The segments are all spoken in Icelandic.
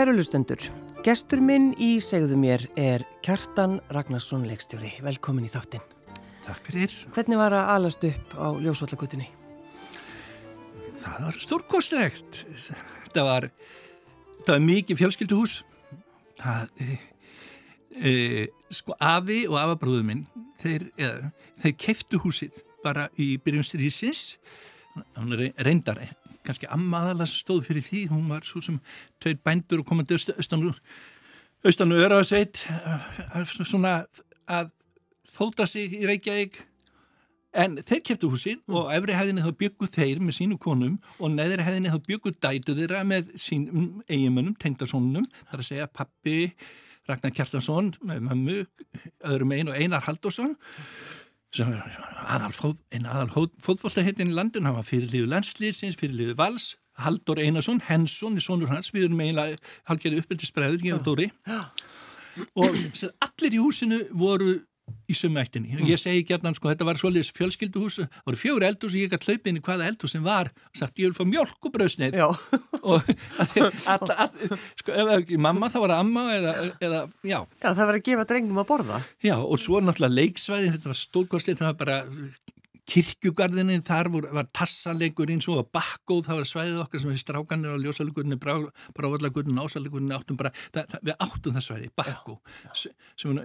Kæru lustendur, gestur minn í segðu mér er Kjartan Ragnarsson leikstjóri. Velkomin í þáttinn. Takk fyrir. Hvernig var að alast upp á ljósvallagutunni? Það var stórkostlegt. Það var, það var mikið fjölskylduhús. Það, e, e, sko, afi og afabrúðu minn, þeir, eða, þeir keftu húsið bara í byrjumstyrjísins. Hann reyndar kannski ammaðala stóð fyrir því, hún var svo sem tveir bændur og komandi austan austan og öraðsveit svona að fóta sig í Reykjavík. En þeir kæftu húsin og efri hefðinni þá bygguð þeir með sínu konum og neðri hefðinni þá bygguð dætu þeirra með sínum eiginmönnum, tengdarsónunum þar að segja pappi Ragnar Kjartansson með mömmu, öðrum einn og Einar Haldásson aðal, einn aðal fótbollaheitin í landun, hann var fyrirliðu landslýðsins, fyrirliðu vals, Haldur Einarsson, Hensson í sonur hans, við erum eiginlega halgerði Dóri. Og allir í húsinu voru í sömættinni og ég segi gætnan sko þetta var svolítið fjölskylduhús það voru fjóri eldhús og ég gæti hlaupið inn í hvaða eldhús sem var. Og sagt ég vil fá mjölk og bröðsneið og all, all, sko ef ekki mamma þá var það amma eða, eða já. já það var að gefa drengum að borða. Já og svo náttúrulega leiksvæðin þetta var stórkostið það var bara kirkjugarðinni, þar vor, var tassalegurinn svo að bakkóð, það var svæðið okkar sem við strákanir á ljósalegunni, brávallagunni, ásalegunni áttum bara, það, það, við áttum það svæðið, bakkó, sem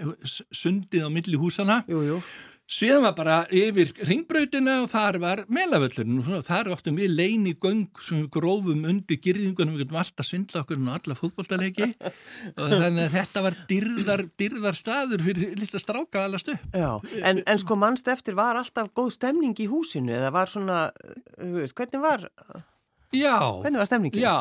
sundið á milli húsana. Jú, jú síðan var bara yfir ringbrautina og þar var melavöllurinn. Og þar áttum við leini göng sem við grófum undir girðingunum, við getum alltaf svindla okkur og alla fótballtalegi og þannig að þetta var dyrðar, dyrðar staður fyrir lilla stráka allast upp. Já, en, en sko mannst eftir var alltaf góð stemning í húsinu? Eða var svona, veist, hvernig var, já, hvernig var stemningin? Já,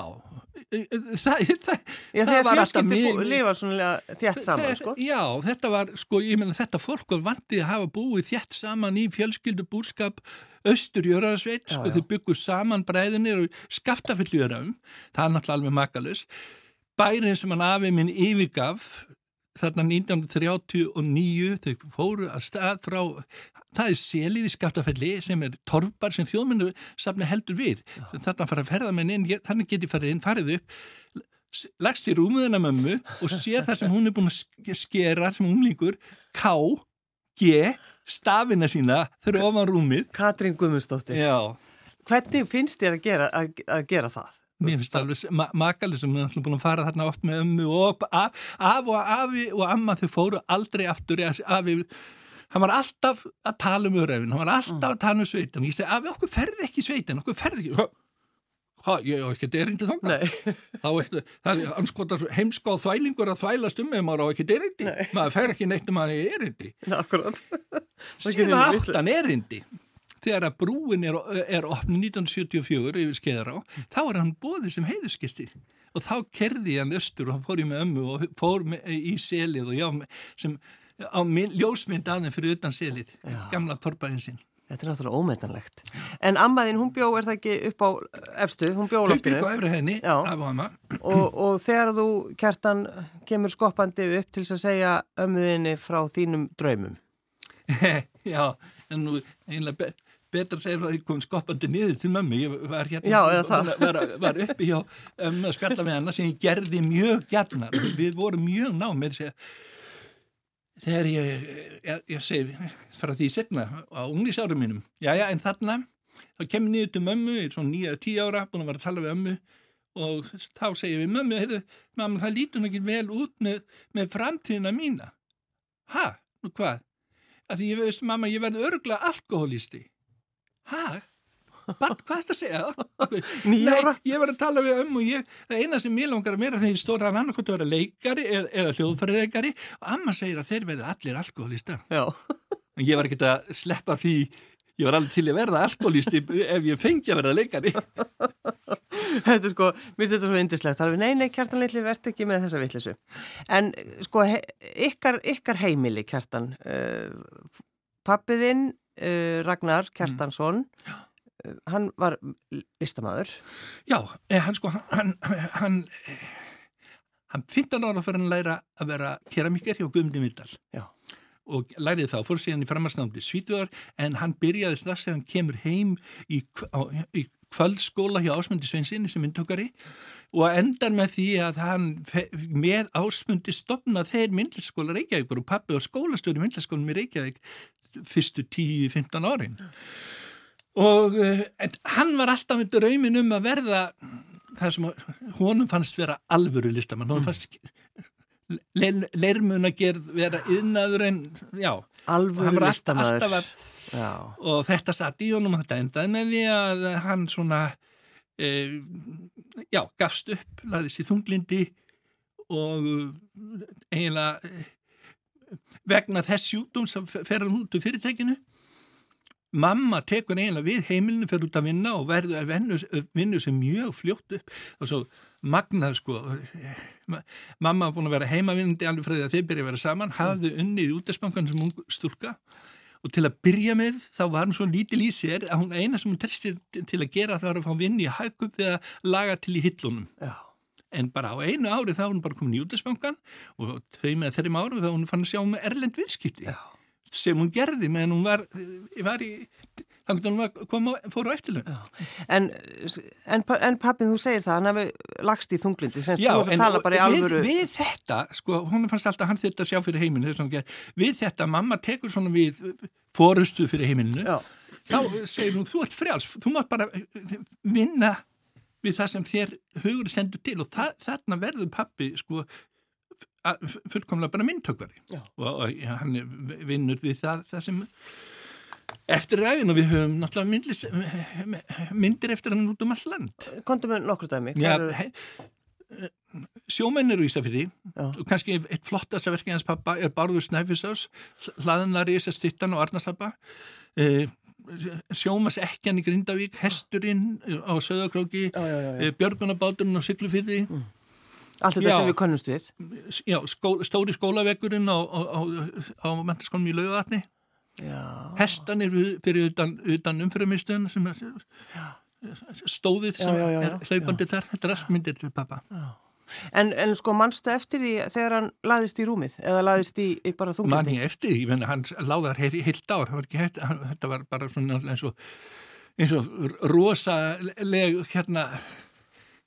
það, það, já, það var alltaf mjög lifa svona þjætt saman sko. já, þetta var, sko, ég menna þetta fólk var vandið að hafa búið þjætt saman í fjölskyldu búrskap austur jöraðsveit, sko, þau bygguð saman bræðinir og skaftafill jöraðum það er náttúrulega alveg makalus bærið sem hann afið minn yfirgaf þarna 1939 þau fóru að stað frá það er selið í skaftafelli sem er torfbar sem þjóðmennu safni heldur við. Þarna fara að ferða með inn þannig geti farið inn, farið upp lagst í rúmuðina mömmu og sé það sem hún er búin að skera sem líkur K, G stafina sína þurfa ofan rúmið. Katrín Guðmundsdóttir. Hvernig finnst þér að gera, að, að gera það? Mér finnst það alveg ma makalið sem er búin að fara þarna oft með ömmu og af, og afi og amma þau fóru aldrei aftur afi, hann var alltaf að tala um öðröfin, hann var alltaf mm. að tala um sveitin og ég segi, afi, okkur ferði ekki sveitin okkur ferði ekki? Hva, ég hef ekki derindi þanga þá það er anskotar heimskáð þvælingur að þvælast um með maður á ekki derindi maður fer ekki neitt um að það er erindi Síðan aftan erindi. Þegar að brúin er, er opnið 1974 yfir Skeðará, þá er hann bóðið sem heiðuskisti og þá kerði hann östur og hann fór í með ömmu og fór með, í selið og já, sem á ljósmynd aðeins fyrir utan selið, já. gamla torpaðin sinn. Þetta er náttúrulega ómetanlegt. En ammaðin, hún bjó, er það ekki upp á efstu, hún bjó á loftinu? Þau bygg á efri henni, af og amma. Og, og þegar þú, Kjartan, kemur skoppandi upp til að segja ömmuðinni frá þínum draumum? já, en nú einlega betra að segja að ég kom skoppandi niður til mömmu, ég var hérna Já, var, var uppi hjá um, að spjalla með hana sem ég gerði mjög gætna, við vorum mjög ná með þess að þegar ég, ég, ég segi fara því setna á ungnisárum mínum. Já já en þarna þá kemur niður til mömmu, ég er svona nýja, tíu ára búin að vera að tala við mömmu og þá segir við mömmu, heyrðu, mamma það lítur ekki vel út með, með framtíðina mína. Ha, nú hvað? Að því ég veist mamma, ég verði örgla alkoholisti Hæ? Hvað er þetta að segja? Nýjára? Nei, ég var að tala við og ég, það eina sem ég langar að mér að þeir stóra hann annarkot að vera leikari eða, eða hljóðfærileikari og amma segir að þeir verði allir alkoholistar. Já. En ég var ekki að sleppa því, ég var alveg til að verða alkoholisti ef ég fengi að verða leikari. þetta er sko, mér finnst þetta svo indislegt. Það er nei, nei, kjartan litli verðt ekki með þessa vittlisu. En sko, he, ykkar, ykkar heimili kjartan, uh, pappiðinn uh, Ragnar Kjartansson mm. Hann var listamæður Já, eh, hann sko hann, hann, hann 15 ára fyrir að læra að vera keramíker hjá Guðmundi Myrdal. Já. Og lærið þá, fór síðan í framarsnámdi Svíþjóðar en hann byrjaði strax þegar hann kemur heim í, í kvöldskóla hjá Ásmundi Sveinsinni sem myndtökari og endar með því að hann með Ásmundi stopna þeir myndlistaskóla Reykjavíkur og pappi og skólastöru myndlistaskólum í Reykjavík fyrstu 10-15 árin. og uh, hann var alltaf með draumin um að verða það sem honum fannst vera alvöru listamann, honum fannst leirmun að gerð vera yðnaður en já, alvöru listamaður. og þetta satt í honum þetta endaði með því að hann svona e, já, gafst upp laðist í þunglindi og eiginlega e, vegna þess sjúkdóm sem fer hann út úr fyrirtækinu mamma tekur eiginlega við heimilinu fyrir út að vinna og verður að vinna sem mjög fljótt upp. Og svo magnað sko mamma var búin að vera heimavinnandi alveg frá því að þeir byrja að vera saman hafði unnið í útespankan sem ung stúlka. Og til að byrja með þá var hún svo lítil í sér að hún eina sem hún tristir til að gera það var að fá vinni í hagum við að laga til í hillunum. Já. en bara á einu ári þá var hún bara komin í útespankan og þau með þeirrim ári þá hún fann að sjá með erlend viðskipti. Já sem hún gerði meðan hún var, var í þannig að hún kom og fór á eftirlun En, en, en pappin þú segir það, hann hefði lagst í þunglindi semst þú tala bara í alvöru við, við þetta, sko, hún fannst alltaf hann þetta að sjá fyrir heiminu, við þetta mamma tekur svona við fórustu fyrir heiminu, Já. þá segir hún þú ert frjáls, þú mátt bara vinna við það sem þér hugur sendur til. Og það, þarna verður pappi sko fullkomlega bara myndtökvari. Og, ja, hann vinnur við það, það sem eftir ræðin og við höfum náttúrulega myndlis, myndir eftir hann út um all land. Kontum við nokkur dæmi? Já, he, sjómenn eru í Ísafjörði og kannski eitt flottast að verkið hans pappa er Bárður Snæfisás hlaðinari Ísa Stittan og Arnarsappa eh, sjómas ekkjan í Grindavík Hesturinn á Söðakróki eh, Björgunabáturinn á Siglufyrði mm. Allt þetta já, sem við konnumst við. Já, skó, stóri skólavegurinn á, á, á, á mentarskólum í laugatni. Hestan er fyrir utan, utan umfyrðumistöðun sem er stóðið sem já, já, er hlaupandi þar. Þetta er rastmyndir til pappa. En, en sko mannstu eftir því þegar hann laðist í rúmið eða laðist í, í bara þunglindi? Mann ég eftir því, ég menna hann láðar heilt ár, var hægt, þetta var bara svona eins og, eins og rosaleg hérna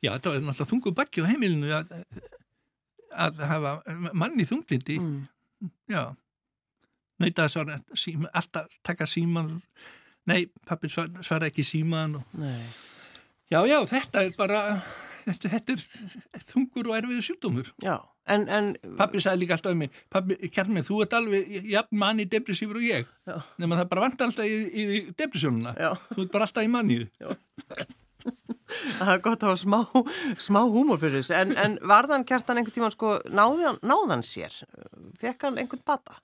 Já, þetta var náttúrulega þungu bakki á heimilinu að, að hafa manni þunglindi mm. já. Nöytað svara síma, alltaf taka síman nei, pappi svara, svara ekki síman og... já, já, þetta er bara þetta, þetta er þungur og erfiður sjúkdómur. Já, en, en pappi sagði líka alltaf um mig pappi, kærmið, þú ert alveg jafn manni depressífur og ég. Nema það bara vant alltaf í, í depressjónuna. Þú ert bara alltaf í mannið Það er gott að hafa smá, smá húmor fyrir þessu, en, en varðan kjartan einhvern tíman sko, náðan, náðan sér? Fekk hann einhvern bata?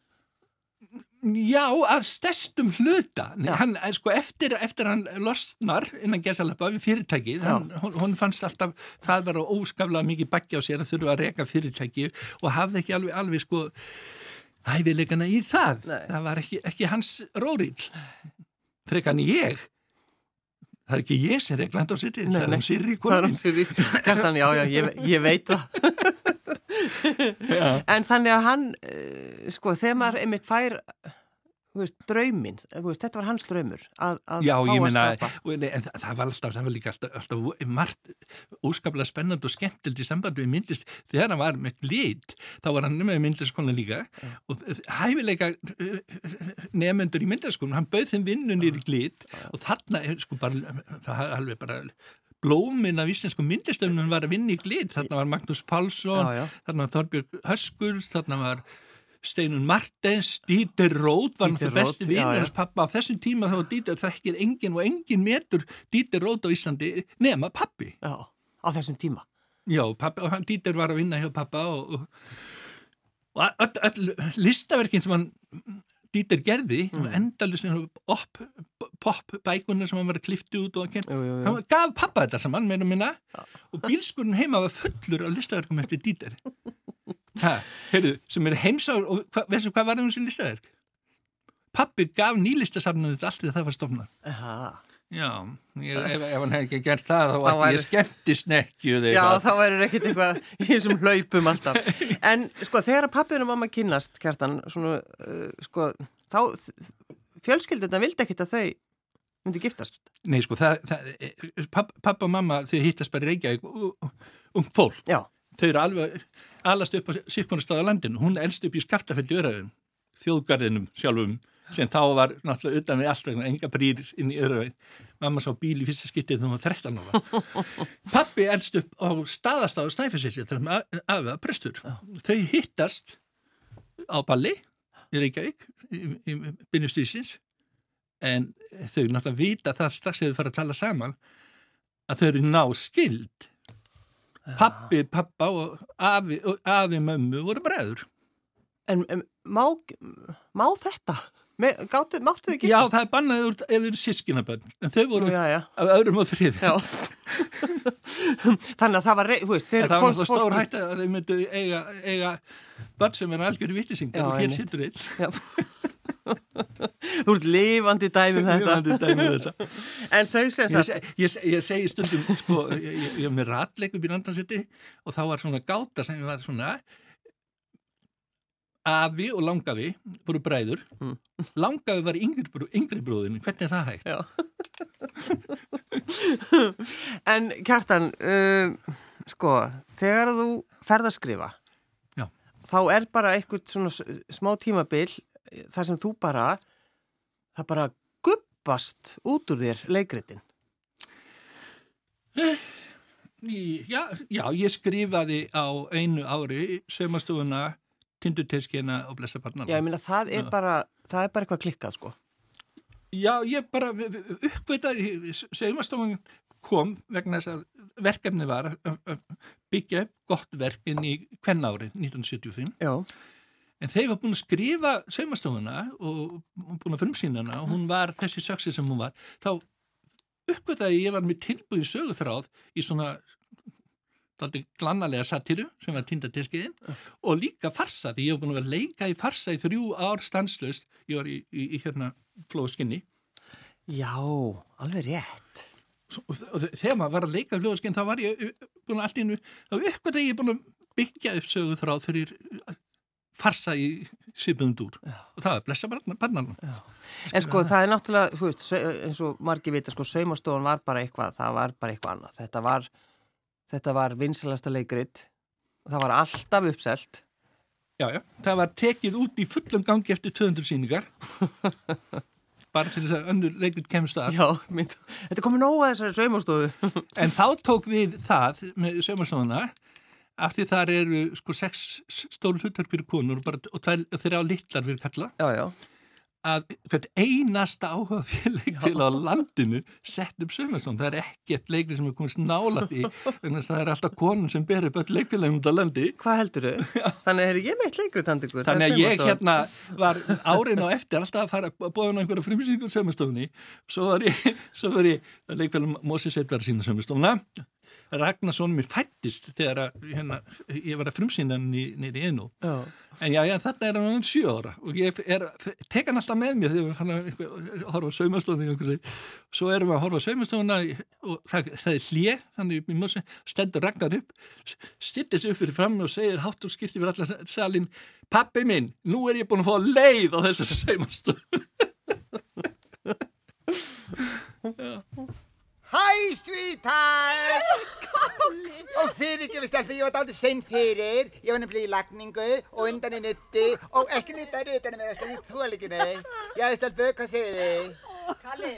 Já, að stestum hluta. Hann, eh, sko, eftir, eftir hann losnar innan gesalappa við fyrirtækið, hann, hún fannst alltaf, það var óskaflega mikið bakki á sér að þurfa að reka fyrirtækið og hafði ekki alveg, alveg sko, hæfilegana í það. Nei. Það var ekki, ekki hans rórill. Frekan ég Það er ekki ég sem er Glandor Sirri, það er hann Sirri. Það er hann Sirri, Kjartan, já, já, ég, ég veit það. en þannig að hann, eh, sko, þegar maður einmitt fær veist, drauminn, veist, þetta var hans draumur að, að Já, fá að meina, skapa. en það, það var alltaf, það var líka alltaf, alltaf margt óskaplega spennand og skemmtild í sambandi við myndlist, þegar hann var með glít, þá var hann með myndlistskólan líka Já. og hæfileika nefnendur í myndlistskólan hann bauð þeim vinnunir í glít og þarna er sko bara það er alveg bara blómin af íslensku myndlistöfnum var að vinna í glít, þarna var Magnús Pálsson þarna var Þorbjörg Höskuls, þarna var Steinun Martens, Dítir Róð var náttúrulega besti vinnur hans pappa á þessum tíma þá var Dítir þekkir engin og engin metur Dítir Róð á Íslandi nema pappi. Já, á þessum tíma. Já, pappi, og hann Dítir var að vinna hjá pappa og, og, og all, listaverkin sem hann Dítir gerði, mm. endalust pop bækunar sem hann var að klifti út og jú, jú, jú. hann gaf pappa þetta saman meðan minna og bílskurinn heima var fullur af listaverkum eftir Dítir. Heyrðu, sem er heimsáður og hva, veistu hvað var það um sín listaverk? Pappi gaf nýlistasafnum þetta allt að það var stofnað Já, ég, ef, ef hann hef ekki gert það þá var væri... ég skemmti snekkju Já, þá verður ekkit eitthvað í þessum hlaupum alltaf En sko, þegar pappinu mamma kynast, Kjartan svona, uh, sko, þá fjölskylduna vildi ekkit að þau myndi giftast? Nei, sko, það, það papp, pappa og mamma þau hittast bara í Reykjavík um fólk. Já. Þau eru alveg alast upp á sikkunastáða landinu. Hún elst upp í Skaftafelli öraðin, þjóðgarðinum sjálfum, sem þá var náttúrulega utan við allt vegna, enga brýr inn í öraðin. Mamma sá bíl í fyrsta skiptið þegar hún var 13 ára. Pappi elst upp á staðastáðu Snæfellsvisi, það er aðeða prestur. Þau hittast á balli í Reykjavík, í, í, í byrjumstýsins en þau náttúrulega vita það strax þegar þau fara að tala saman að þau eru ná skild pappi, pappa og afi, og afi mömmu voru bræður En, en má, má þetta? Gátu, máttu þið Já, giftast? það er bannaðið úr eða sískinabönn en þau voru já, já. af öðrum og þrið Já. Þannig að það var, rey- þú veist, en þeir það var náttúrulega stór hætta að þau myndu eiga, eiga bönn sem er algjörðu vittisingar Já, og hér sittur einn Já. Þú ert lifandi dæmi um þetta. Dæmi um þetta. En þau sem Ég, sagt, ég, se- ég segi stundum, sko, ég, ég, ég er með ratleik upp í landansetti og þá var svona gáta sem var svona afi og langafi voru bræður Mm. langafi var yngri, brú, yngri bróðin hvernig er það hægt? en Kjartan, um, sko, þegar þú ferð að skrifa, Já. þá er bara eitthvað svona smá tímabil þar sem þú bara, það bara gubbast út úr þér leikritin. Já, já, ég skrifaði á einu ári sömastofuna, tinduteskina og blessa barnana. Já, ég meina, það er bara, það er bara eitthvað klikkað, sko. Já, ég bara uppveitaði, sögumastofun kom vegna þess að verkefni var að byggja gott verk inn í kvennárið 1975 Já. En þeir var búin að skrifa sögumastofuna og búin að frumsýna hana og hún var þessi söksi sem hún var þá uppveitaði ég var með tilbúið söguþráð í svona glannalega satiru sem var tindateskiðin og líka farsa því ég var búin að vera leika í farsa í þrjú ár stanslust ég var í, í, í hérna flóðskinni Já, alveg rétt. og þegar maður var að leika fljóðskinn þá var ég uh, búin að allt í einu þá uppgötta ég búin að byggja upp sögu þráð fyrir uh, farsa í svipuðum dúr og það er blessa barnan En sko, það er náttúrulega, þú veist, eins og margir vita, sko, saumastofan var bara eitthvað, það var bara eitthvað annað. Þetta var, þetta var vinsalasta leikrit, það var alltaf uppselt. já, já. það var tekið út í fullum gangi eftir 200 síningar bara til þess að önnur leikrit kemst að Já, mynd, þetta komið nóga þessari saumastofu. en þá tók við það með sömurslóðuna af því þar eru sko sex stóru hlutar fyrir konur og, og tvær- þrjá litlar fyrir kalla Já, já. að hvert einasta áhuga leikfélag á landinu sett upp sömurslón. Það er ekkert leikri sem er komist nálat í, það er alltaf konun sem ber upp öll leikfélagum út á landi. Hvað heldur þau? Þannig er ég meitt leikrit handi ykkur. Þannig að ég hérna var árin á eftir alltaf að fara að bóða ná einhverja frumsýningu sömurstofni. Svo var ég, svo var ég að leikfélag Mósi Setvar sína sömurstofna. Ragnarsson mér fættist þegar að, hérna, ég var að frumsýna nýri einu. Já. En já, já, þarna er hann um sjö ára og ég er, tek hann alltaf með mér þegar við að horfa á saumastofni svo erum við að horfa á saumastofna og það, það er hlje þannig mjög stendur Ragnar upp stillis upp fyrir fram og segir hátt og skipti fyrir allar salin pappi minn, nú er ég búin að fá leið á þessar saumastof Hæ, sweetheart! Og fyrir ekki við stelpur, ég var dálítið sein fyrir. Ég var nefnilega í lagningu og undan í nutti og ekki nutta rutan með það, ég þól ekki nei. Já, stelpur, hvað segir þið? Kalli,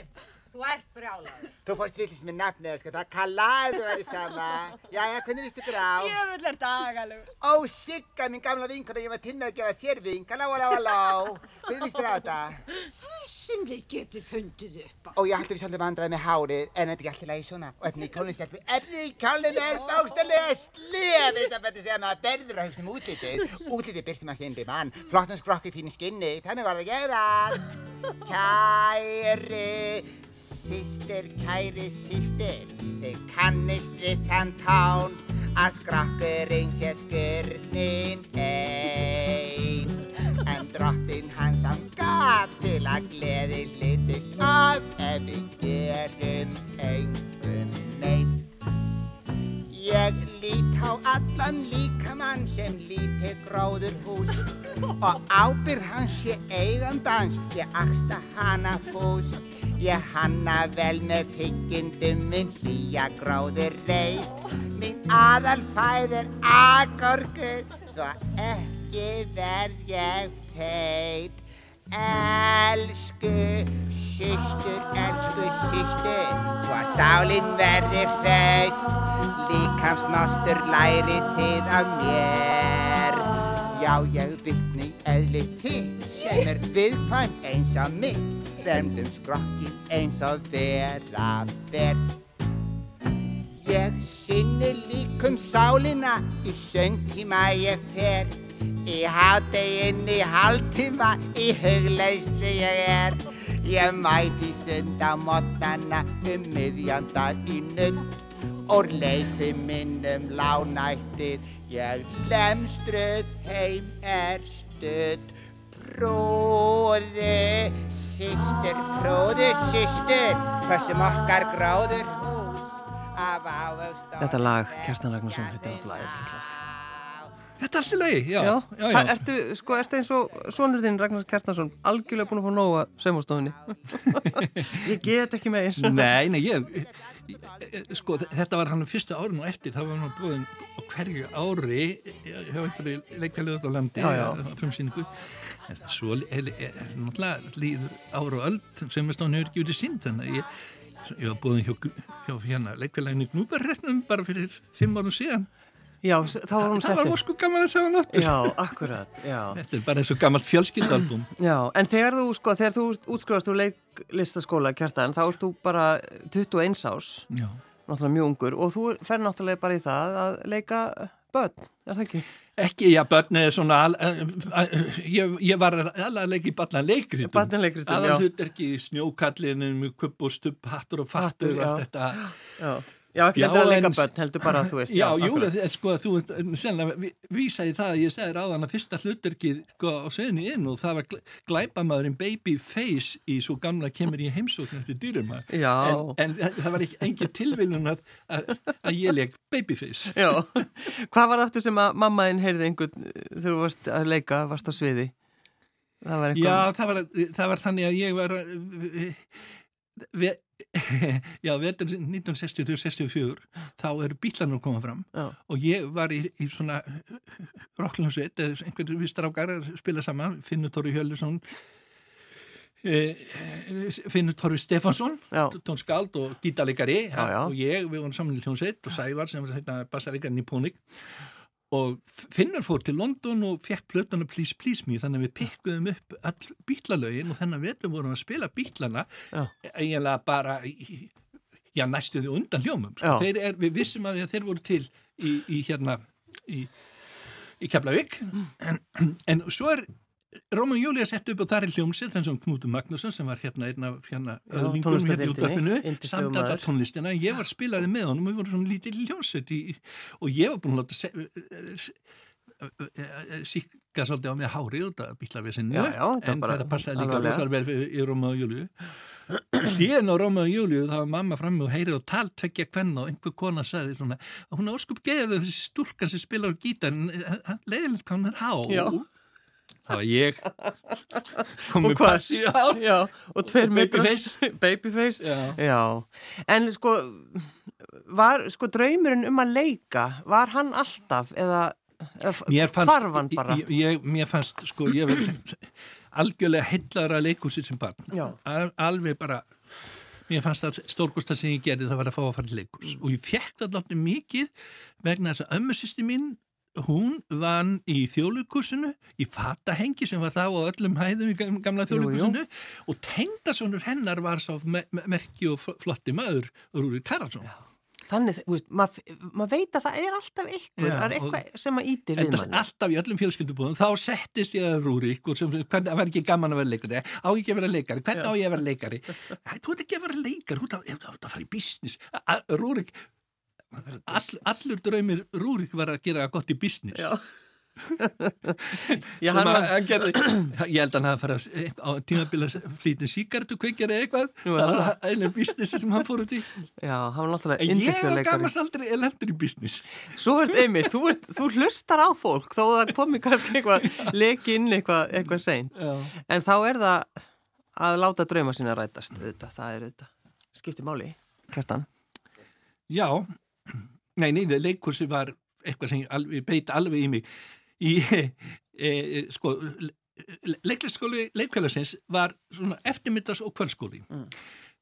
þú ert brjálaður. Þú fórst villist með nafnið, sko, það kallaði þú verið sama. Já, já, hvernig líst ykkur á? Jöfull er dagalug. Ó, Sigga, mín gamla vinkona, ég var tinnað að gefa þér vink. Halló, halló, halló. Hvernig líst þér á þetta? Sem þið getur fundið upp á. Ó, ég ætti við svolítið vandraði með hárið, en þetta er ekki alltaf lagi svona. Og efnið í kjólinn stelpur, efnið í kjólinn er bókstallega slef, þess að betur segja að um það. Kæri sýstir, kæri sýstir, þið kannist við þann tán að skrokkurinn sé skurnin ein. En drottin hans hann gaf til að gleði hlitist af ef við gerum engum mein. Ég lít á allan líkamann sem lítið gróður hús og ábyrð hans sé eigandans ég axta hana fús. Ég hanna vel með hyggindum minn hlýja gróður reyð. Minn aðal fæðir agorgur, svo ekki verð ég feit. Elsku systur, elsku systur, svo að sálinn verði hraust. Líkamsnostur læri þið af mér. Já, ég vitni eðli þitt sem er viðkvæm eins og mitt. Vermdum skrokkin eins og vera ber. Ég sinni líkum sálina í söngtíma ég fer. Í háteginni hálftíma í hugleislu ég er. Ég mæti sund á mótana um miðjanda í nudd. Úr leiði minnum lánættið, ég lemstruð heim er studd. Bróðu, systur, bróðu, systur, hversum okkar gráður hús af og... Þetta lag, Kerstan Ragnarsson, þetta er náttúrulega æðislegt lag. Þetta er allt í lagi, já. Já, já, Það Ertu, sko, ertu eins og sonur þinn Ragnar Kerstansson algjörlega búin að fá nóga saumastofunni? ég get ekki meir. Nei, nei, ég, sko, þetta var hann fyrsta árun og eftir, það var hann búin á hverju ári hjá einhverju leikfælið á landi, Já, já. En það svo er, er, er náttúrulega líður ára og öld sem er stáðan hefur ekki verið sínd, þannig að ég, ég var búin hjá, hjá hérna leikfælaginu Gnúbarrettnum bara fyrir fimm árum síðan. Já, þá var hún Það var ósku gaman að sjá hann áttur. Já, akkurat, já. Þetta er bara eins og gammalt fjölskyldalbum. Já, en þegar þú, sko, þegar þú útskrifast úr leiklistaskóla, Kjartan, þá ert þú bara 21 ás, Já. náttúrulega mjög ungur, og þú fer náttúrulega bara í það að leika börn, er það ekki? Ekki, já, börn er svona, al, uh, ég, ég var alveg að leika í barna leikritum. Barnaleikritum, já. Aðal hlut er ekki í snjókallinu með kupp og stupp, hattur og fattur allt þetta. Já, já ekki Já, að leika börn, heldur bara að þú veist. Já, jú, akkurat. það- sko, þú vi- vísaði það að ég segði ráðan að fyrsta hluturkið sko, á sveðinu inn og það var gl- glæpamaðurinn Babyface í svo gamla kemur í heimsókn eftir dýruma. Já. En, en það var ekki engin tilviljun að, að, að ég leik Babyface. Já, hvað var aftur sem að mammaðinn heyrði einhvern þegar þú varst að leika, varst á sviði? Það var Já, eitthvað... það var, það var þannig að ég var ve, já, vetur 1963-64 þá eru bílanur komað fram. Já. og ég var í, í svona rockljónsveit, einhvern við strákar spila saman, Finnur Tóri Hjölusson eh, Finnur Tóri Stefansson tónskald og gítalegari og ég, við vorum saman í hljónsveit og Sævar sem var hérna bassalegarinn í Pónik og Finnur fór til London og fekk plötana Please Please Me þannig að við pikkuðum upp all bítlalögin og þennan vetum vorum að spila bítlana Já. eiginlega bara já, næstu því undan hljómum sko. Er, við vissum að þeir voru til í, í hérna í, í Keflavík en, en svo er Róman Júlía sett upp og þar er hljómsið þess að Knútur Magnússon sem var hérna einn af hérna, Já, öðlingunum hérna í yndislegur samt alla tónlistina. Ég var spilaði með honum og við vorum svona lítið hljómsveit í, og ég var búin að láta síka svolítið á mig hárið út af bílavesinnu Já, já, þetta en þetta passaði líka vel í- í Róma og Júliu hlýðin á Róma og Júliu þá var mamma frammi og heyrið og tal tvekja kvenna og einhver kona sagði svona hún er óskup geðið þessi stúlkan sem spilar á gítar leiðilegt hvað hún er há. Það var ég Og hvað? passi á Já, og tveir babyface. Babyface. Já. Já, en sko, var sko draumurinn um að leika, var hann alltaf eða, eða hann bara? ég, ég, mér fannst sko ég var algjörlega heillara leikúsið sem barn. Al, alveg bara mér fannst það stórkosta sem ég gerði það var að fá að fara til leikús Mm. og ég fekk það látni mikið vegna þess að ömmusýsti mín hún vann í þjóðleikursinu í fatahengi sem var þá á öllum hæðum í gam- gamla þjóðleikursinu og tengdasonur hennar var sá me me merki og fl- flotti maður Rúri Karalsson Þannig, þú veist, maður mað veit að það er alltaf ykkur, Já, það er eitthvað sem að ítir við manni. alltaf í öllum fjölskyldubúðum. Þá settist ég að Rúrik og sem, hvernig, það var ekki gaman að vera leikari á ekki að vera leikari, hvernig á ég að vera leikari? Þú ert ekki að vera leikari, þú ert að, að fara í business. Rúrik all, allur draumir Rúrik var að gera gott í business Já. Sem hann að, hann gerði, ég held að hann hafa farið á tímabila flýtin síkartu kveikjar eða eitthvað, það var einu business sem hann fór út í já, hann var náttúrulega ég og leikari. gamast aldrei elendur í business Svo ert einmitt, þú, ert, þú hlustar á fólk þó að það komi kannski eitthvað leki inn eitthvað, eitthvað seint. Já. En þá er það að láta drauma sína rætast, þetta, það er þetta. Skipti máli, kjartan. Já, nei, nei, leikursi var eitthvað sem alveg, beit alveg í mig. Í, e, e, sko, leiklisskóli leikfélagsins var svona eftirmyndas og kvöldskóli.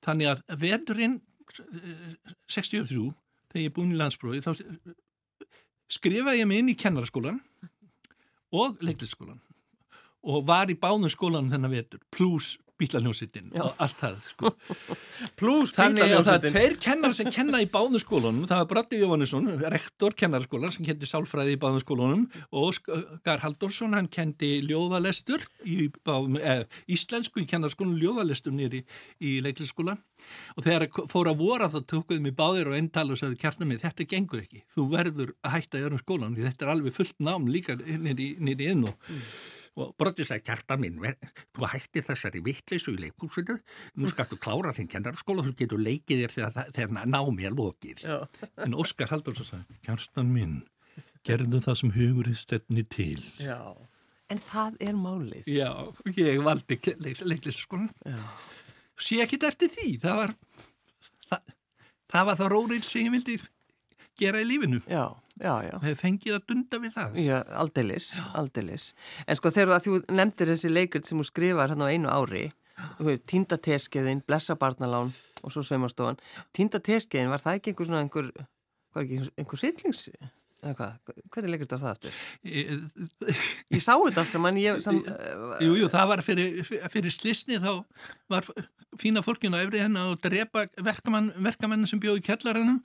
Þannig að veturinn eh, 63, þegar ég er búin í landsbróði, þá skrifaði ég mig inn í kennaraskólan og leiklisskólan og var í báðum skólanum þennan vetur, pluss bílaljósitinn og allt það, sko. Plus Þannig að það er tveir kennar sem kenna í báðum skólunum. Það var Bratti Jóhannesson, rektor kennarskólan sem kendi sálfræði í báðum skólunum og Óskar Halldórsson, hann kendi ljóðalestur í báðum, eh, íslensku í kennarskólanum ljóðalestur nýri í leiklisskóla og þegar fór að vora þá tókuðum við báðir og endal og sagði kjartan mig, þetta gengur ekki. Þú verður að hætta í öðrum skólanum þetta er alveg fullt nám líka nýri, inn og og Broddi sagði, kjartan minn, þú hættir þessari vittleysu í leikúsinu, nú skaltu klára þinn kennarskóla þú getur leikið þér þegar, þegar námi er lokið. Já. En Óskar Halldórsson sagði, kjartan minn, gerðu það sem hugur er stefni til. Já. En það er málið. Já, ég valdi leiklistaskólan. Já. Sé ekkit eftir því, það var, það, það var það rórið sem ég vildi gera í lífinu. Já, já, já. Hefði fengið að dunda við það. Já, aldeilis, aldeilis. En sko þegar þú nefndir þessi leikrit sem þú skrifar hérna á einu ári, þú veist, Týnda teskeiðin, Blessa barnalán og svo Sveimastofan. Týnda teskeiðin, var það ekki einhver svona einhver, hvað ekki, einhver sýtlings, eða hvað, hvernig leikrit var það aftur? Ég sá þetta allt saman, ég, sam, Jú, jú, það var fyrir, fyrir slisni þá var fína fólkinu á efri henni að drepa verkamennin sem bjóði kjallarannum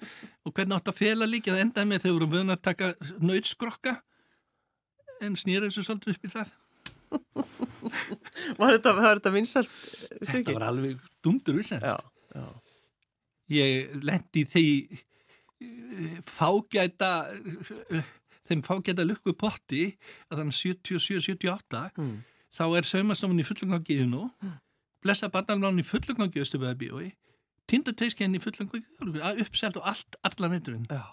og hvernig átt að fela líka það endaði með þau voru vöðun að taka nöytskrokka en snýra þessu svolítið upp í það. var þetta, þetta vinsalt, Þetta var alveg. Já, já, Ég lendi því eh, fágæta eh, þeim fágæta lukku potti að þannig 77-78 Mm. þá er saumastofun í fullungangiðu nú blessa barnalán í fullungangiðu stöfuða bíói. Tindateiskinn í fullungangiðu uppselt og allt, alla já.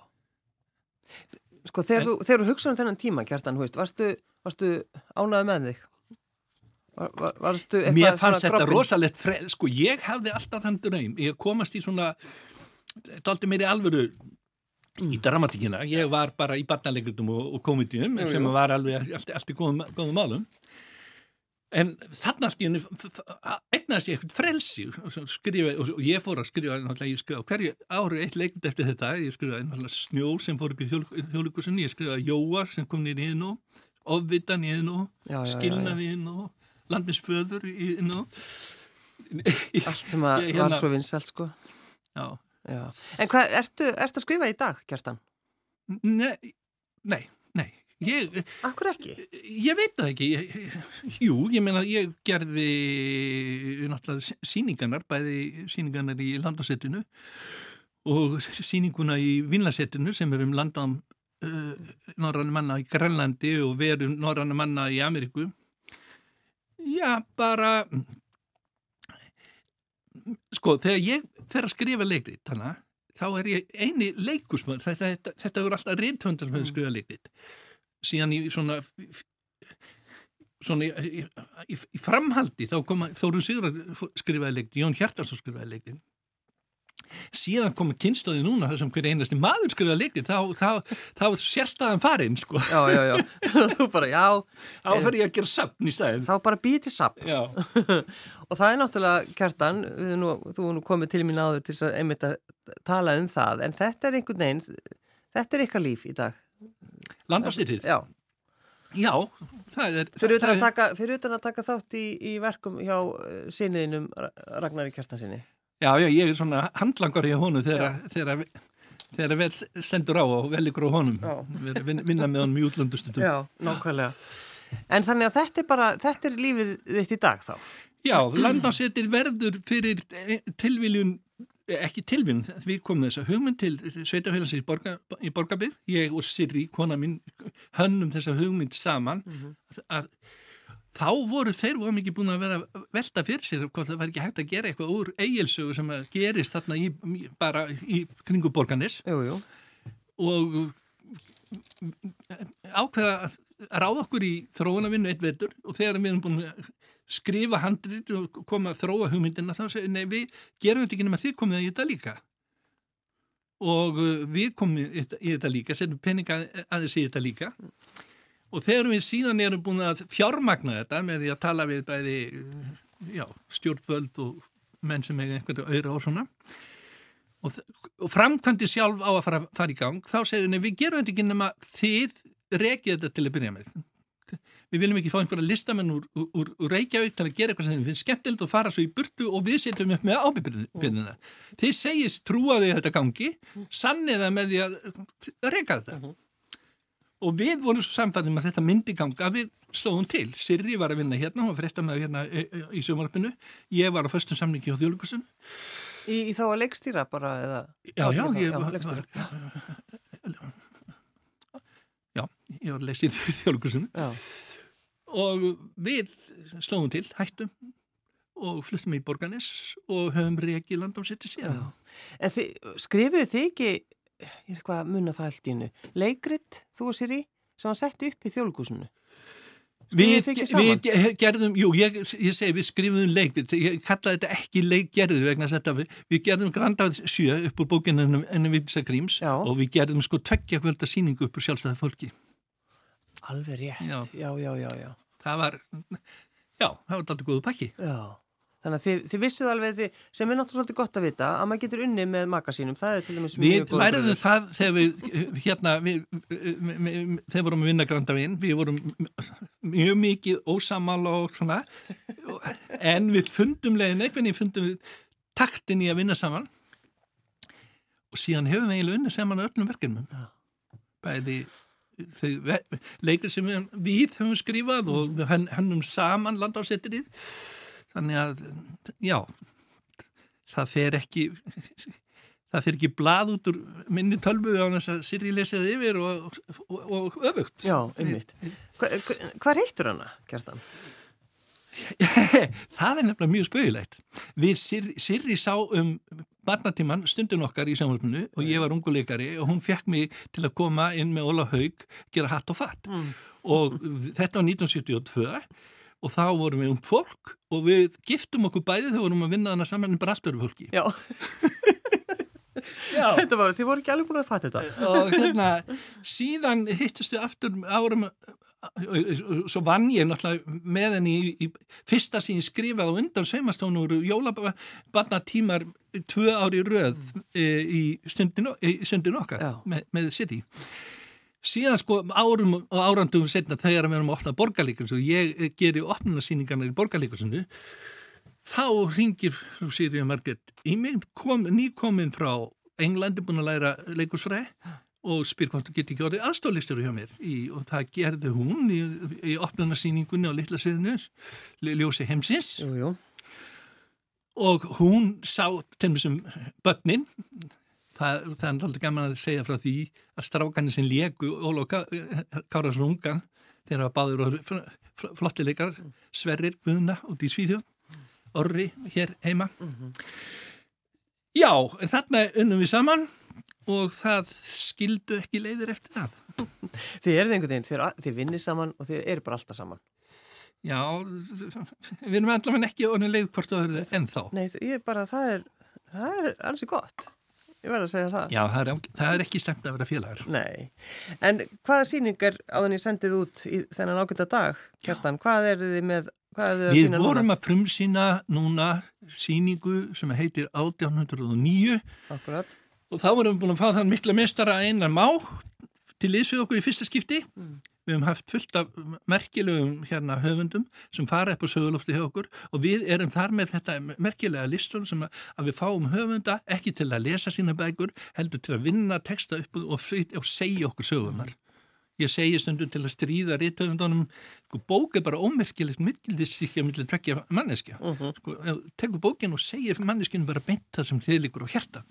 Sko þegar, En- þú, þegar þú hugsaðum þennan tíma, Kjartan, veist, varstu, varstu ánaði með þig? Var, var, varstu eitthvað Mér fannst þetta droppinn? rosalegt frel, sko ég hafði alltaf þann draum, ég komast í svona daldi meiri alvöru í dramatíkina, ég var bara í barnalegritum og, og komedium Jú, sem var alveg allt, í góðum málum en þarna skilni egnaðist ég eitthvað frelsi skrifa, og ég fór að skrifa ég skrifa hverju ári eitt leiknd eftir þetta ég náttúrulega snjó sem fór upp í þjóðlíkusinni, ég skrifaði Jóa sem kom nýri inn og ofvitan í inn og skilnaði inn og landminsföður inn og Allt sem að Ég- var hérna- svo vinsalt, sko. já, Já. En hvað, ertu, ertu að skrifa í dag, Kjartan? nei, nei ég, Akkur ekki? ég veit það ekki. Ég, jú, ég meina ég gerði náttúrulega síningarnar bæði síningarnar í landasettinu og síninguna í Vinlasettinu sem er um landam uh, norrannu manna í Grænlandi og verum norrannu manna í Ameríku. Já, bara sko, þegar ég fer að skrifa leikrit þannig, þá er ég eini leikusmann, þetta, þetta, þetta voru alltaf reyndhundar sem hefur skrifað leikrit síðan í svona svona í, í, í, framhaldi þá koma Þóru Sigur skrifaði leikrit, Jón Hjartarsson skrifaði leikrit síðan komi kynstóði núna þar sem hver einasti maður skrifaði leikrit þá, þá, þá er sérstæðan farinn sko. Já, já, já. þú bara, já, þá fer ég að gera söfn í stæðin þá bara sapp. Já, Og það er náttúrulega, Kjartan, nú, þú nú komið til mín áður til að einmitt að tala um það, en þetta er einhvern veginn, þetta er ykkar líf í dag. Landastyrtið Já, Já, það er fyrir utan að er- taka, fyrir utan að taka þátt í, í verkum hjá sinniðinum Ragnari Kjartansinni. Já, já, ég er svona handlangar í honum þegar, þegar vel sendur á og vel ykkur á honum vinna með honum í útlöndustundum Já, nákvæmlega. En þannig að þetta er bara, þetta er lífið þitt í dag þá. Já, landnásetir verður fyrir eh, tilviljun, eh, ekki tilviljun, við komum þess að hugmynd til sveitafélagsins í, borga, í borgarbyrð, ég og Sirri, kona mín, hönnum þessa hugmynd saman, að þá voru þeir voru mikið búin að vera velta fyrir sér hvort það var ekki hægt að gera eitthvað úr eigilsögu sem að gerist þarna í, bara í kringu borganis Jú, jú. og ákveða að ráða okkur í þróunavinnu eitt vetur. Og þegar við erum búin að skrifa handrit og koma að þróa hugmyndina þá segir, nei, við gerum þetta ekki nema þið komið í þetta líka. Og uh, við komum í þetta, líka setjum peninga aðeins í þetta líka. Og þegar við síðan erum búin að fjármagna þetta með því að tala við bæði uh, já, stjórnvöld og menn sem eiga einhverju auðra og svona og, og framkvæmdi sjálf á að fara, fara í gang þá segir henni við gerum þetta ekki nema þið rekið þetta til að byrja með við viljum ekki fá einhverja listamenn úr, úr, úr Reykjavík til að gera eitthvað sem þið finnst skemmtilegt og fara svo í burtu og við setjum upp með ábyrðina þið segist trúa því að þetta gangi sannið það með því að reyka þetta. Og við vorum svo samfæðum að þetta myndi ganga við slóðum til, Sirri var að vinna hérna hún var frétta með hérna e, e, í sjómarfinu ég var á föstum samningi á þjóðlugusun Í, í þá að leikstýra bara eða? já, já, ég já, var, að leysa í þjóðlugusun Já. Og við slóðum til, hættum og fluttum í Borganes og höfum reiki land á setja síðan En skrifuðu þið ekki, ég er eitthvað að munna það allt í hennu, leikrit, þú og Siri, sem var sett upp í þjólkusinu? Við, við gerðum, jú, ég, ég segi við skrifum leikrit, ég kallaði þetta ekki leikgerðu vegna þess að við, við gerðum grandað sjö upp úr bókinu ennum Vilsa Gríms Já. og við gerðum sko tveggja kvölda síningu upp úr sjálfstæða fólki. Alveg rétt, Já. já, já, já. Það var, já, það var alltaf góðu pakki. Já, þannig að þið, þið vissuð alveg þið, sem er náttúrulega svolítið gott að vita að maður getur unni með makasínum, það er til dæmis Við mjög góð læriðum grunur. það þegar við, hérna, við, við, við, þegar vorum að vinna grandavinn, við vorum mjög mikið ósamal og svona, en við fundum leiðin, einhvern veginn fundum við taktin í að vinna saman og síðan hefum við eiginlega unnið saman öllum verkefnum. Bæði þau leikir sem við, við höfum skrifað og við hennum saman landársettirið. Þannig að, já, það fer ekki það fer ekki blað út úr minni tölvu á þess að Siri lesið yfir og, og, og öfugt. Já, einmitt. Hva, hva, hvað reytur hana, Kjartan? það er nefnilega mjög spauðilegt. Við Sirri, Sirri sá um barnatíman stundin okkar í sjónvarpinu og ég var unguleikari og hún fekk mig til að koma inn með Óla Haug, gera hatt og fatt. Og þetta var 1972 og þá vorum við um fólk og við giftum okkur bæði þegar vorum að vinna þarna saman en bara allt öru fólki. Já, Já. þetta var, þið voru ekki alveg búin að fatta þetta. og hérna síðan hittustu aftur árum svo vann ég náttúrulega með henni í, í fyrsta sín skrifað á undan sveimastónur jólabarnatímar tvö ári röð e, í stundin, í stundin okkar með, með City. Síðan sko árum og árandum setna þegar við erum að opna borgarleikursu og ég eh, geri opnunarsýningarnar í borgarleikursunni þá ringir frú Sýrija Marget í mig, kom, nýkomin frá Englandi búin að læra leikursfræði og spyr hvort þú geti ekki orðið aðstoflistur hjá mér. Í, og það gerði hún í, í opnunarsýningunni á litla sviðinu Ljósi heimsins. Jú, jú. og hún sá til mér sem börnin. Það, það er alltaf gaman að segja frá því að strákanir sem léku Óla Kárasson ungan þegar það báður og flottileikar Sverrir Guðna út í Svíðjóð Orri hér heima. Já, en þarna unnum við saman og það skildu ekki leiðir eftir það Þið eruð einhvern veginn, þið, eru- þið vinnir saman og þið eru bara alltaf saman. Já, við erum allavega ekki orðin leið hvort það verður ennþá Nei, ég er bara, það er, það er alls gott. Ég verð að segja það. Já, það er, það er ekki slemt að vera félagar Nei, en hvaða sýningar áðan ég sendið út í þennan ágæta dag, Kjartan, hvað er þið með, hvað er þið að Við sína vorum núna? að frumsýna núna síningu sem heitir 1809 Akkurat, og þá vorum við búin að fá þann mikla mestara einar má til liðs við okkur í fyrsta skipti. Við höfum haft fullt af merkilegum hérna höfundum sem fara upp á sögulofti hjá okkur og við erum þar með þetta merkilega listur sem að, að við fáum höfunda ekki til að lesa sína bækur, heldur til að vinna texta upp og, og, segja okkur sögunar. Ég segi stundum til að stríða rithöfundunum, sko, bók er bara ómerkilegt myndildisíkja millir tveggja manneskja. Sko, ef þú tekur bókin og segir manneskinu bara beint það sem þið líkur á hjarta.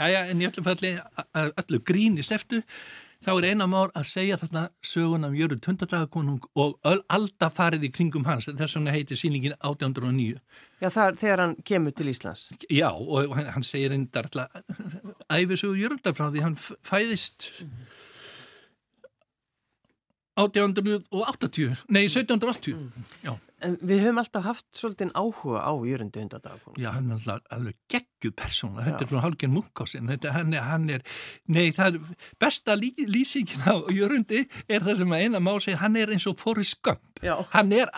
Jæja, en í öllu falli að öllu grín í sleftu, þá er eina mál að segja þarna sögun af Jörgur Tundardagakonung og alda farið í kringum hans, þess vegna heitir sýningin 1809. já það er þegar hann kemur til Íslands. Já, og hann, hann segir endar alltaf æfisögu Jörgundar frá því hann fæðist 1880, nei 1780 Já, En við höfum alltaf haft svolítið áhuga á Jörundi hundadagur. Já, hann er alltaf alveg geggjuð persóna, þetta er frá Hálgen Munkásin, þetta hann er, hann er, nei það er besta lí, lýsingin á Jörundi er það sem að eina má segja, hann er eins og Forrest Gump, hann er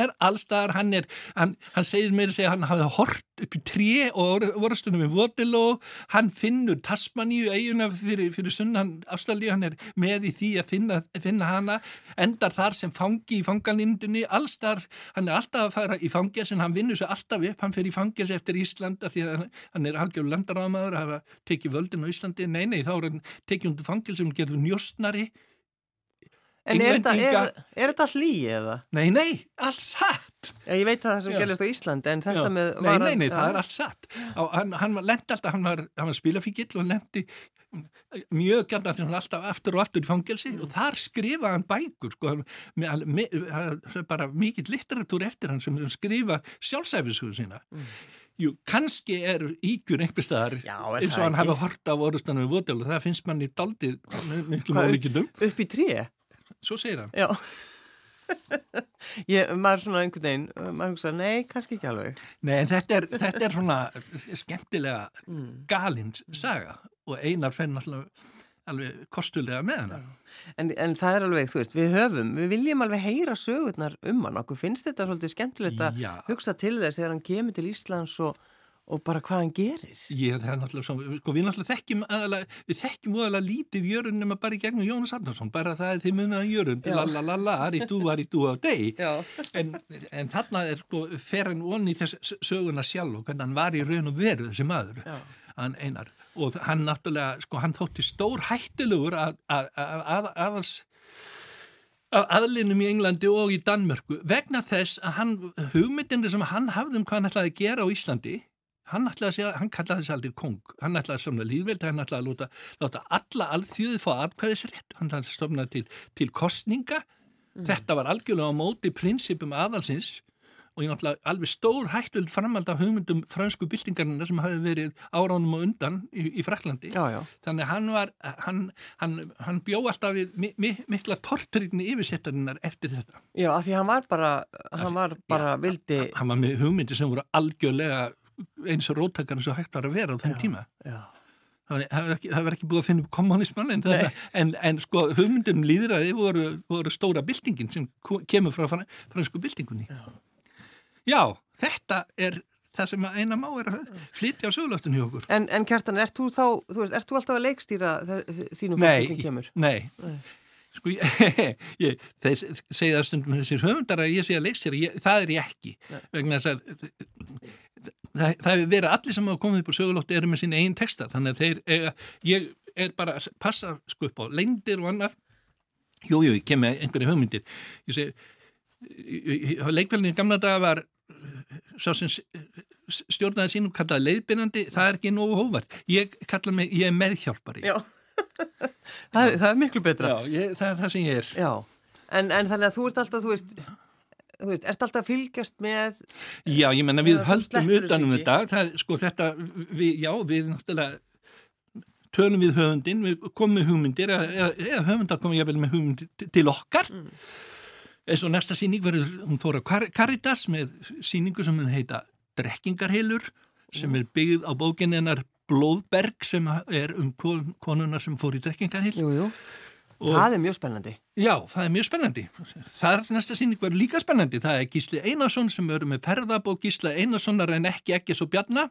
er allstar, hann er, hann, hann segir mér að segja, hann hafði hort upp í tré og vorastunum við Votiló, hann finnur Tasmaníu eiguna fyrir, fyrir sunnan Ástralíu, hann er með í því að finna, finna hana, endar þar sem fangi í fanganindunni, allstar, hann er alltaf að fara í fangelsin, hann vinnur sér alltaf upp, hann fer í fangelsi eftir Íslanda því að hann- hann er halgjörður landarámaður að hafa tekið völdin á Íslandi, nei, nei, þá er hann tekið undir fangelsi og gerður njóstnari, En er þetta, hlýi eða? nei, nei, allt satt. Já, ég veit það sem Já. gerist á Íslandi en þetta Já. með... Nei, var nei, að- nei, það er allt satt á, hann, hann lendi alltaf, hann var, hann var spilafíkill og lendi mjög gæmna því hann var alltaf aftur og aftur í fangelsi og þar skrifaði hann bækur sko, hann- með, með, er bara mikill litteratúr eftir hann sem skrifa sjálfsæfishugur sína Jú, kannski er ígjur einhver staðar eins og hann hafa hort á orðustanum við og það finnst manni daldið miklu málíkjum Upp í tré? svo segir hann Já. ég, maður svona einhvern veginn, maður hugsa, nei, kannski ekki alveg. Nei, en þetta er, þetta er svona skemmtilega Mm. galins saga og einar fenn alltaf alveg kostulega með hana. En, en það er alveg, þú veist, við höfum, við viljum alveg heyra sögurnar um hann. Okkur finnst þetta svolítið skemmtilegt að Já. hugsa til þess þegar hann kemur til Íslands og, og bara hvað hann gerir. Ég, það er náttúrulega svo, sko, við náttúrulega þekkjum aðalega, við þekkjum aðalega lítið jörun nema bara í gegnum Jónas Arnarsson, bara það er þið munnaðan jörun, Já. la la la la, ari du, ari du á deg. Já. En, en þarna er sko, fer hann onni þess söguna sjálf og hvernig hann var í raun og veru þessi maður, Já. hann einar. Og hann náttúrulega, sko, hann þótti stór hættilegur að, að, að, að, aðals aðlinum í Englandi og í Danmörku vegna þess að hann, hugmyndinni sem hann hafði um hvað hann ætlaði að gera á Íslandi hann ætlaði að segja, hann kallaði þessi aldrei kong hann ætlaði að stofna líðveldi, hann ætlaði að láta, láta alla alþjóði fá atkvæðisrétt. Hann ætlaði að stofna til, til kostninga þetta var algjörlega á móti prinsipum aðalsins og ég náttúrulega alveg stór hættuð framald af hugmyndum fransku byltingarnir sem hafi verið áránum og undan í, í Fraklandi Já, já. Þannig að hann var, hann, hann, hann bjó alltaf við mi, mi, mikla tortrygni yfirsettarinnar eftir þetta. Já, af því hann var bara, hann var bara vildi... Hann var með hugmyndi sem voru algjörlega eins og róttakarn sem hægt var að vera á þeim tíma. Já. Það var, ekki, ekki búið að finna upp kommunisman en, en, en sko hugmyndum líðræði voru, voru stóra byltingin sem kemur frá fran- fransku byltingunni. Já. Þetta er það sem eina má er að flytja á sögulöftinu hjá okkur. En, en Kjartan, ert þú þá, þú veist, ert þú alltaf að leikstýra þínu fólki Nei, sem kemur? nei. Sko, ég, ég, segja það stundum þessir höfundar að ég segja leikstýra, ég, það er ég ekki vegna þess að það, það hefur verið allir sem hafa komið upp á sögulótti eru með sín eigin texta, þannig að þeir eiga, ég er bara að passa sko upp á lengdir og annað jú, jú, ég kem með einhverja hugmyndir ég segi leikvelnin í gamla daga var sá sem stjórnaði sínum kallaði leiðbyrnandi, það er ekki nógu hóvar ég kalla mig, ég er meðhjálpari Já. það, er- það er miklu betra. Já, ég, það er það sem ég er. Já. En, en þannig að þú ert alltaf, þú veist, þú veist, ert alltaf fylgjast með, Já, ég menna við höldum utanum þetta, það, sko þetta, við, já, við náttúrulega tölum við höfundin, við komum með hugmyndir, eða, eða, höfundar komum ég vel með hugmyndir til- okkar. Eins og næsta síning verður, hún þóra Kar Caritas með síningu sem hún heita Drekkingarheilur, sem er byggð á bókin hennar Blóðberg sem er um kon- konuna sem fór í drekkingarheil. jú, jú, Og- það er mjög spennandi. Já, það er mjög spennandi. Það er næsta síning verður líka spennandi. Það er Gísli Einarsson sem verður með ferðabók Gísla Einarssonar en ekki ekki svo bjarna.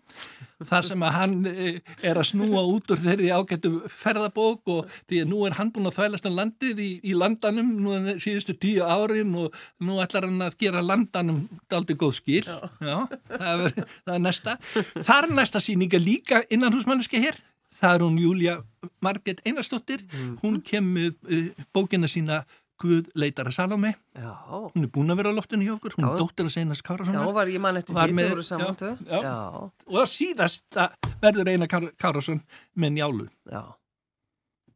Það sem að hann eh, er að snúa út úr þeirri ágættu ferðabók og því að nú er hann búin að þvælast á landið í, í landanum nú síðustu tíu árin og nú ætlar hann að gera landanum daldi góð skil. Já, það, er, það er næsta. Það er næsta síning er líka innan húsmanniski hér. Það er hún Júlia Marget Einarsdóttir. Hún kemur uh, bókina sína Guð leitara Salome. Já, Hún er búin að vera á loftinu hjá okkur. Hún Já. er dóttir að Seinas já, Kárassonar. var ég mann eftir því þegar voru saman já, tvö. já. Já, Og að síðasta verður Einar Kár Kárasson með njálu. já.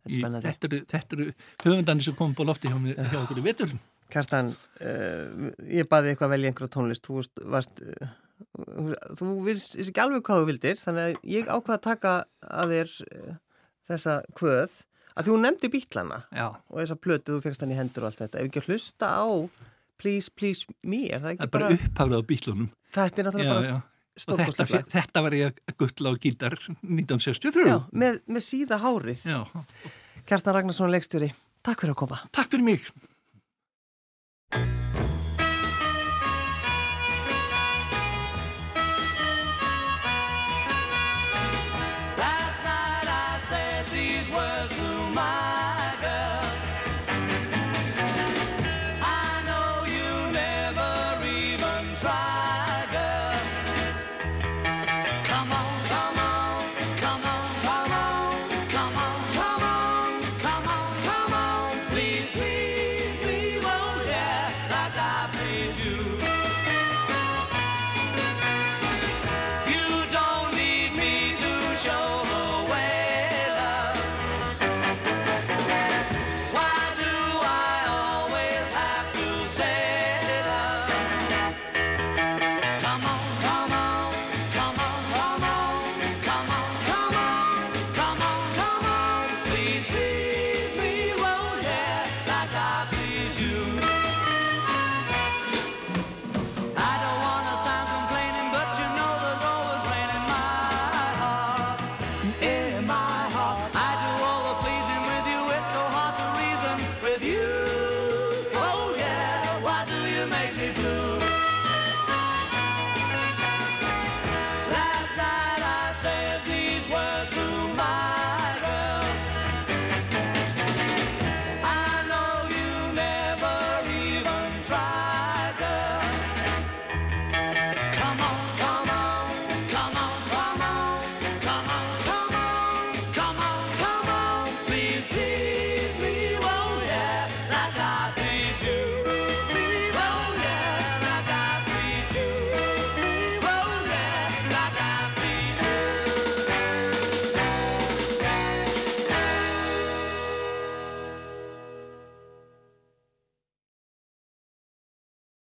Þetta er spennandi. Þetta eru, þetta eru höfundandi sem komum på lofti hjá, hjá okkur í vetur. Kjartan, uh, ég baði eitthvað að velja einhverja tónlist, þú varst, uh, þú vilst ekki alveg hvað þú vildir, þannig að ég ákvað að taka að þér uh, þessa kvöð, að hún nefndi bítlana Já. og þessa plötu, þú fegst hann í hendur og allt þetta, ef ekki að hlusta á Please, Please Me, er það Það ekki er bara bara, upphafrað á bílunum. þetta er náttúrulega bara já. Og þetta, þetta var ég að guttla á gítar 1963. Já, með, með síða hárið. Já. Kjartan Ragnarsson leikstjóri, takk fyrir að koma. Takk fyrir mig.